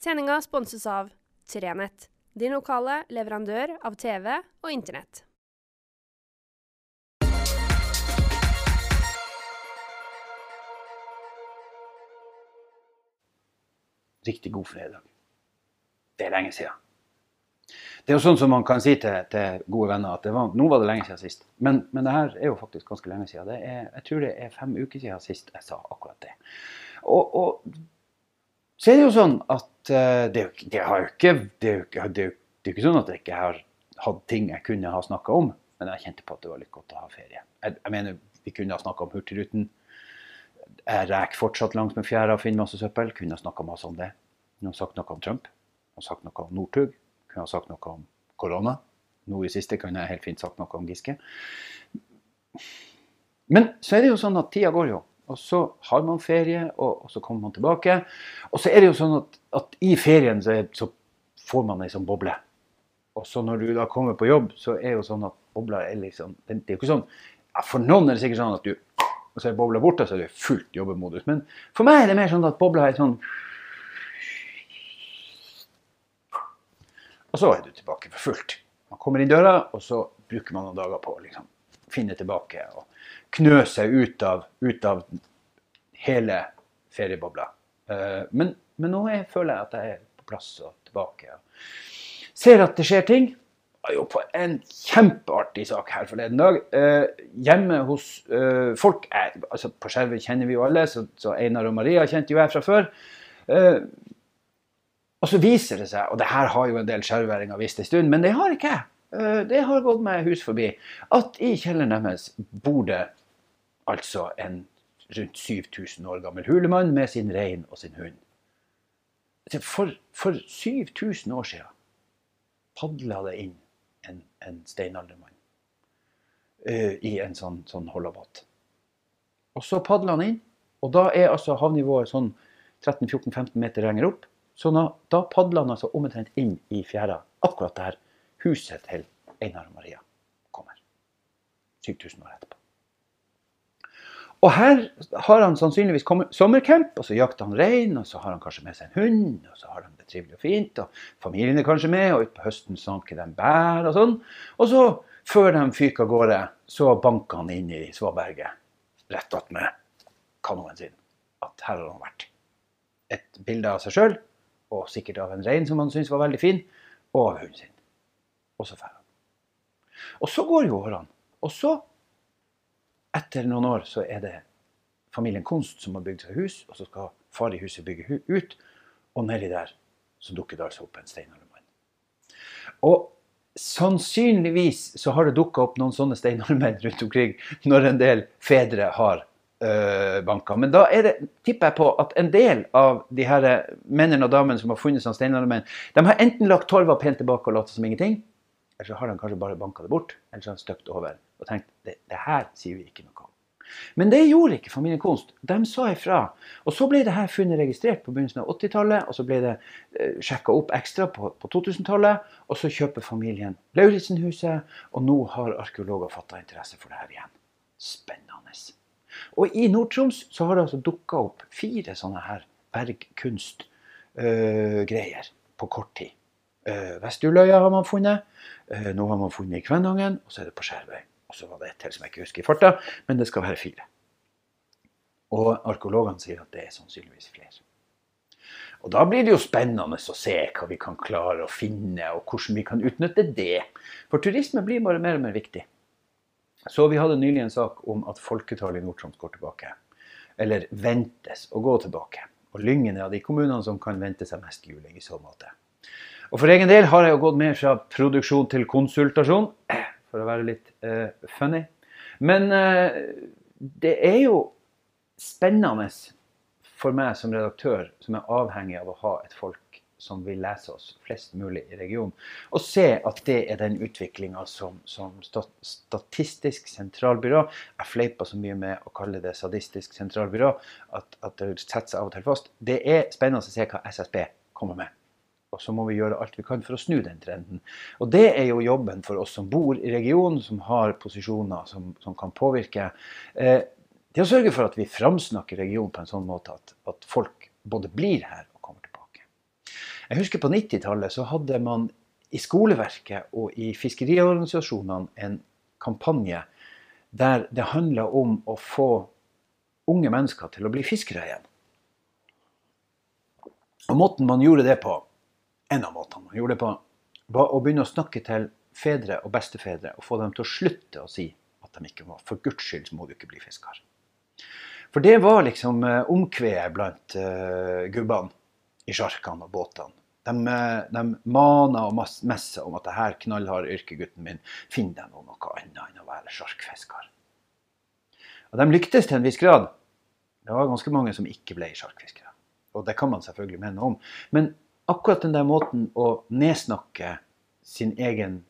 Sendinga sponses av Trenett, din lokale leverandør av TV og Internett. Riktig god fredag. Det er lenge siden. Det er jo sånn som man kan si til, til gode venner at var, nå var det lenge siden sist. Men, men det her er jo faktisk ganske lenge siden. Er, jeg tror det er fem uker siden sist jeg sa akkurat det. Og, og så er det jo sånn at det, er jo, ikke sånn at jeg ikke har hatt ting jeg kunne ha snakka om, men jeg kjente på at det var litt godt å ha ferie. Jeg, jeg mener, Vi kunne ha snakka om Hurtigruten. Jeg reker fortsatt langs med fjæra og finner masse søppel. Kunne ha snakka masse om det. Kunne ha sagt noe om Trump. Kunne ha sagt noe om Northug. Kunne ha sagt noe om korona. Nå i siste kunne jeg helt fint sagt noe om Giske. Men så er det jo sånn at tida går jo. Og så har man ferie, og, og, så kommer man tilbake. Og så er det jo sånn at, at i ferien så, er, så, får man ei sånn boble. Og så når du da kommer på jobb, så er jo sånn at bobla er liksom Det er jo ikke sånn ja, For noen er det sikkert sånn at du og så er bobla borte, så er det fullt jobbemodus. Men for meg er det mer sånn at bobla er sånn Og så er du tilbake for fullt. Man kommer inn døra, og så bruker man noen dager på liksom finne tilbake og knø seg ut av, ut av hele feriebobla. Uh, men, men, nå jeg føler jeg at jeg er på plass og tilbake. Ser at det skjer ting. Jeg jo på en kjempeartig sak her forleden dag. Uh, hjemme hos uh, folk altså På Skjervøy kjenner vi jo alle, så, så, Einar og Maria kjente jo jeg fra før. og så viser det seg, og det her har jo en del skjerværinger visst en stund, men det har ikke jeg. Det har gått meg hus forbi at i kjelleren deres bor det altså en rundt 7000 år gammel hulemann med sin rein og sin hund. For, for 7000 år siden padla det inn en, en steinaldermann uh, i en sånn, sånn holdabåt. Og så padla han inn, og da er altså havnivået sånn 13-14-15 meter lenger opp. Så da, da padla han altså omtrent inn i fjæra, akkurat der huset til Einar og Maria kommer. 7000 år etterpå. Og her har han sannsynligvis kommet sommercamp, og så jakter han rein, og så har han kanskje med seg en hund, og så har han det trivelig og fint, og familien er kanskje med, og utpå høsten sanker de bær og sånn. Og så, før de fyker av gårde, så banker han inn i svaberget rett attmed kanoen sin. At her har han vært. Et bilde av seg sjøl, og sikkert av en rein som han syntes var veldig fin, og av hunden sin. Og så drar han. Og så går jo årene. Og så etter noen år så er det familien Kunst som har bygd seg hus, og så skal far i huset bygge ut. Og nedi der så dukker det altså opp en steinaldermann. Og sannsynligvis så har det dukka opp noen sånne steinaldermenn rundt omkring når en del fedre har øh, banka. Men da det, tipper jeg på at en del av de her mennene og damene som har funnet sånne steinaldermenn, de har enten lagt torva pent tilbake og latt som ingenting, eller så har han kanskje bare banka det bort, eller så har han støpt over og tenkt det, det her sier vi ikke noe om. Men det gjorde ikke familien Konst. De sa ifra. Og så ble det her funnet registrert på begynnelsen av 80-tallet, og så ble det eh, sjekka opp ekstra på, på 2000-tallet. Og så kjøper familien Lauritzen-huset, og nå har arkeologer fatta interesse for det her igjen. Spennende. Og i Nord-Troms så har det altså dukka opp fire sånne her bergkunstgreier eh, øh, på kort tid. Uh, Vest-Uløya har man funnet. Uh, nå har man funnet i Kvænangen, og så er det på Skjervøy. Og så var det et til som jeg ikke husker i farta, men det skal være fire. Og arkeologene sier at det er sannsynligvis flere. Og Da blir det jo spennende å se hva vi kan klare å finne, og hvordan vi kan utnytte det. For turisme blir bare mer og mer viktig. Så Vi hadde nylig en sak om at folketallet i Nord-Troms går tilbake. Eller ventes å gå tilbake. Og Lyngen er av de kommunene som kan vente seg mest juling i så måte. Og For egen del har jeg jo gått mer fra produksjon til konsultasjon for å være litt uh, funny. Men uh, det er jo spennende for meg som redaktør, som er avhengig av å ha et folk som vil lese oss, flest mulig i regionen, å se at det er den utviklinga som, som, Statistisk sentralbyrå Jeg fleiper så mye med å kalle det sadistisk sentralbyrå at, at det setter seg av og til fast. Det er spennende å se hva SSB kommer med. Og så må vi gjøre alt vi kan for å snu den trenden. Og det er jo jobben for oss som bor i regionen, som har posisjoner som, som kan påvirke. Eh, det å sørge for at vi framsnakker regionen på en sånn måte at, at folk både blir her og kommer tilbake. Jeg husker på 90-tallet så hadde man i skoleverket og i fiskeriorganisasjonene en kampanje der det handla om å få unge mennesker til å bli fiskere igjen. Og måten man gjorde det på, en av måtene man gjorde det på, var å begynne å snakke til fedre og bestefedre og få dem til å slutte å si at de ikke var For Guds skyld må du ikke bli fisker. For det var liksom uh, omkvedet blant uh, gubbene i sjarkene og båtene. De, uh, de mana og messa om at det her knallharde yrket, gutten min, finn deg noe, noe annet enn å være sjarkfisker. Og de lyktes til en viss grad. Det var ganske mange som ikke ble sjarkfiskere. Og det kan man selvfølgelig mene om. Men akkurat den der måten å nedsnakke sin egen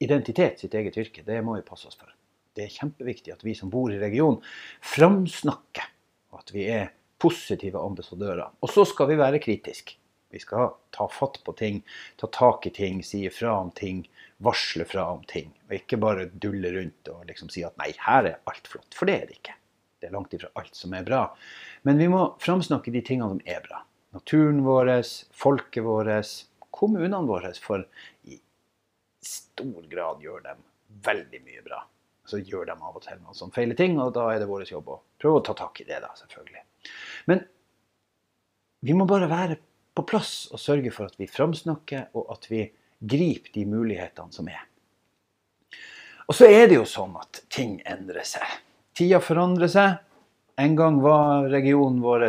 identitet, sitt eget yrke, det må vi passe oss for. Det er kjempeviktig at vi som bor i regionen, framsnakker at vi er positive ambassadører. Og så skal vi være kritiske. Vi skal ta fatt på ting, ta tak i ting, si ifra om ting, varsle fra om ting. Og ikke bare dulle rundt og liksom si at nei, her er alt flott. For det er det ikke. Det er langt ifra alt som er bra. Men vi må framsnakke de tingene som er bra. Naturen vår, folket vårt, kommunene våre. For i stor grad gjør dem veldig mye bra. Så gjør de av og til noen sånne feile ting, og da er det vår jobb å prøve å ta tak i det, da, selvfølgelig. Men vi må bare være på plass og sørge for at vi framsnakker, og at vi griper de mulighetene som er. Og så er det jo sånn at ting endrer seg. Tida forandrer seg. En gang var regionen vår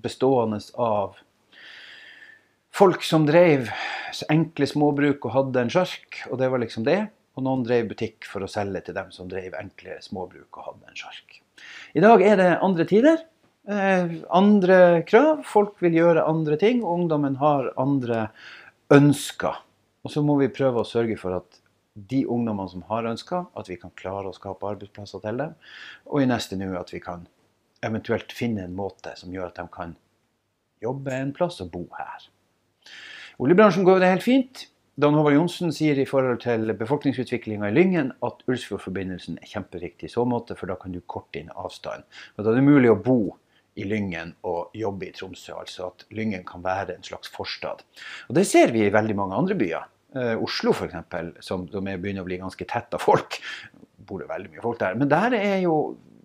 bestående av folk som drev enkle småbruk og hadde en sjark, og det var liksom det. Og noen drev butikk for å selge til dem som drev enkle småbruk og hadde en sjark. I dag er det andre tider. Eh, andre krav. Folk vil gjøre andre ting. Ungdommen har andre ønsker. Og så må vi prøve å sørge for at de ungdommene som har ønsker, at vi kan klare å skape arbeidsplasser til dem. Og i neste nå at vi kan eventuelt finne en måte som gjør at de kan jobbe en plass og bo her. Oljebransjen går det helt fint. Dan Håvard Johnsen sier i forhold til befolkningsutviklinga i Lyngen at Ulsfjordforbindelsen er kjemperiktig i så måte, for da kan du korte inn avstanden. Da er det mulig å bo i Lyngen og jobbe i Tromsø. Altså at Lyngen kan være en slags forstad. Og det ser vi i veldig mange andre byer. Eh, Oslo f.eks., som, som er begynner å bli ganske tett av folk. Bor det veldig mye folk der. Men der er jo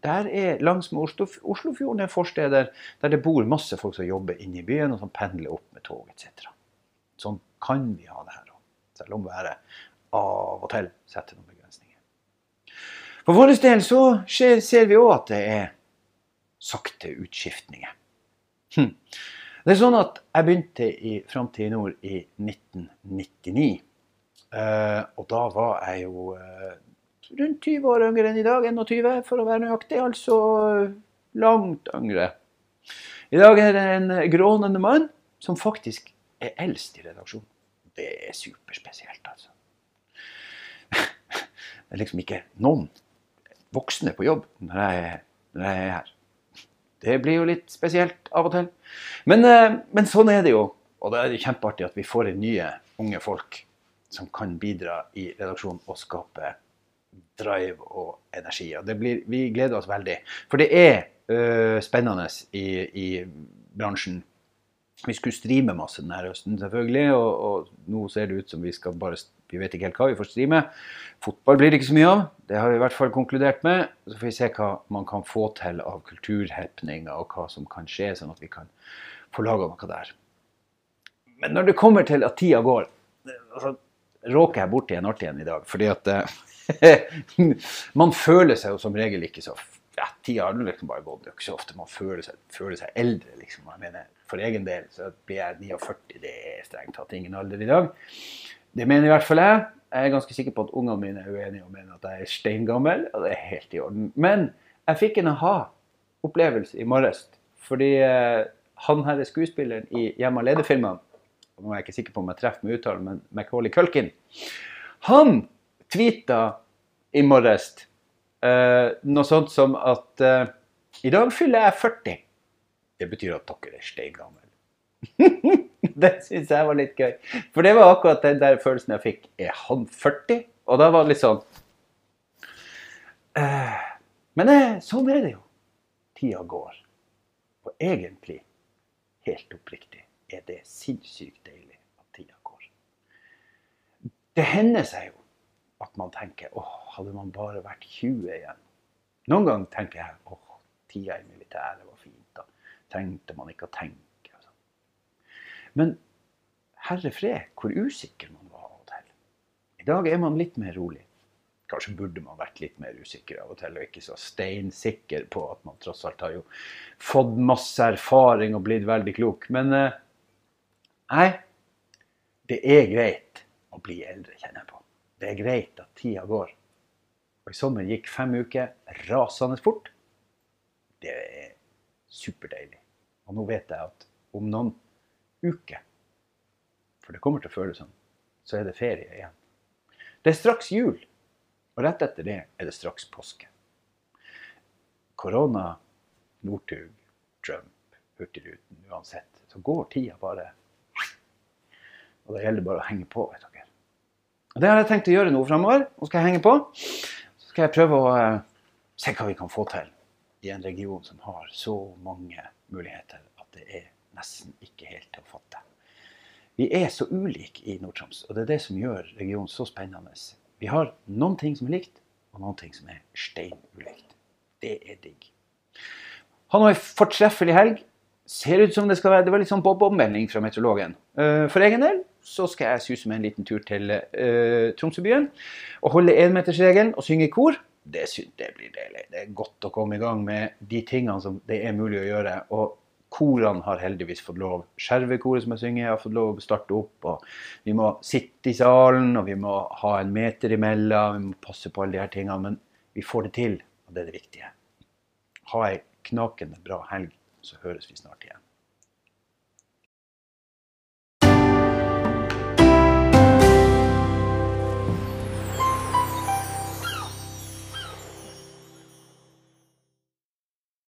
der er langs med Oslo, Oslofjorden er forsteder der det bor masse folk som jobber inne i byen, og som pendler opp med tog etc. Sånn kan vi ha det her òg. Selv om været av og til setter noen begrensninger. For vår del så skjer, ser vi òg at det er sakte utskiftninger. Hm. Det er sånn at jeg begynte i Framtid i nord i 1999. Eh, og da var jeg jo eh, rundt 20 år yngre enn i dag. 21 for å være nøyaktig. Altså langt yngre. I dag er det en grånende mann som faktisk er eldst i redaksjonen. Det er superspesielt, altså. Det er liksom ikke noen voksne på jobb når jeg, når jeg er her. Det blir jo litt spesielt av og til. Men, eh, men, sånn er det jo. Og da er det kjempeartig at vi får inn nye unge folk som kan bidra i redaksjonen og skape drive og energi. Og blir, vi gleder oss veldig. For det er uh, spennende i, i, bransjen. Vi skulle streame masse denne høsten, selvfølgelig. Og, og, nå ser det ut som vi skal bare Vi vet ikke helt hva vi får streame. Fotball blir det ikke så mye av. Det har vi i hvert fall konkludert med. Så får vi se hva man kan få til av kulturhappeninger, og hva som kan skje, sånn at vi kan få laga noe der. Men når det kommer til at tida går altså, råker jeg borti en artig en i dag. Fordi at eh, man føler seg jo som regel ikke så ja, Tida har liksom bare gått. Det er ikke så ofte man føler seg, føler seg eldre. liksom. Jeg mener, For egen del så blir jeg 49. Det er strengt tatt ingen alder i dag. Det mener i hvert fall jeg. Jeg er ganske sikker på at ungene mine er uenige og mener at jeg er steingammel, og det er helt i orden. Men jeg fikk en aha-opplevelse i morges. Fordi eh, han her er skuespilleren i Hjemme alene-filmene. Nå er jeg ikke sikker på om jeg treffer med uttalen, men Macauley Culkin. Han tweeta i morges uh, noe sånt som at uh, i dag fyller jeg 40. Det betyr at dere er steingamle. det syns jeg var litt gøy. For det var akkurat den der følelsen jeg fikk. Er han 40? Og da var det litt sånn uh, Men sånn er det jo. Tida går. Og egentlig helt oppriktig, er det sinnssykt deilig at tida går. det hender seg jo at man tenker åh, hadde man bare vært 20 igjen. Noen ganger tenker jeg åh, tida i militæret var fint. Da trengte man ikke å tenke. Sånn. Men herre fred, hvor usikker man var av og til. I dag er man litt mer rolig. Kanskje burde man vært litt mer usikker av og til, og ikke så steinsikker på at man tross alt har jo fått masse erfaring og blitt veldig klok. Men eh, nei, det er greit å bli eldre, kjenner jeg på. Det er greit at tida går. Og i sommer gikk fem uker rasende fort. Det er superdeilig. Og nå vet jeg at om noen uker, for det kommer til å føles sånn, så er det ferie igjen. Det er straks jul, og rett etter det er det straks påske. Korona, Northug, Trump, Hurtigruten, uansett, så går tida bare Og det gjelder bare å henge på, vet dere. Og Det har jeg tenkt å gjøre nå framover. Nå skal jeg henge på. Så skal jeg prøve å eh, se hva vi kan få til i en region som har så mange muligheter at det er nesten ikke helt til å fatte. Vi er så ulike i Nord-Troms, og det er det som gjør regionen så spennende. Vi har noen ting som er likt, og noen ting som er steinulikt. Det er digg. Ha nå ei fortreffelig helg. Ser ut som det skal være Det var litt sånn bob-bob-melding fra meteorologen. Eh, For egen del så skal jeg suse med en liten tur til uh, Tromsøbyen og holde énmetersregelen og synge i kor. Det, synes det blir deilig. Det er godt å komme i gang med de tingene som det er mulig å gjøre. Og korene har heldigvis fått lov. Skjervekoret som jeg synger, har fått lov å starte opp. og Vi må sitte i salen, og vi må ha en meter imellom. Vi må passe på alle de her tingene. Men vi får det til, og det er det viktige. Ha ei knakende bra helg, så høres vi snart igjen.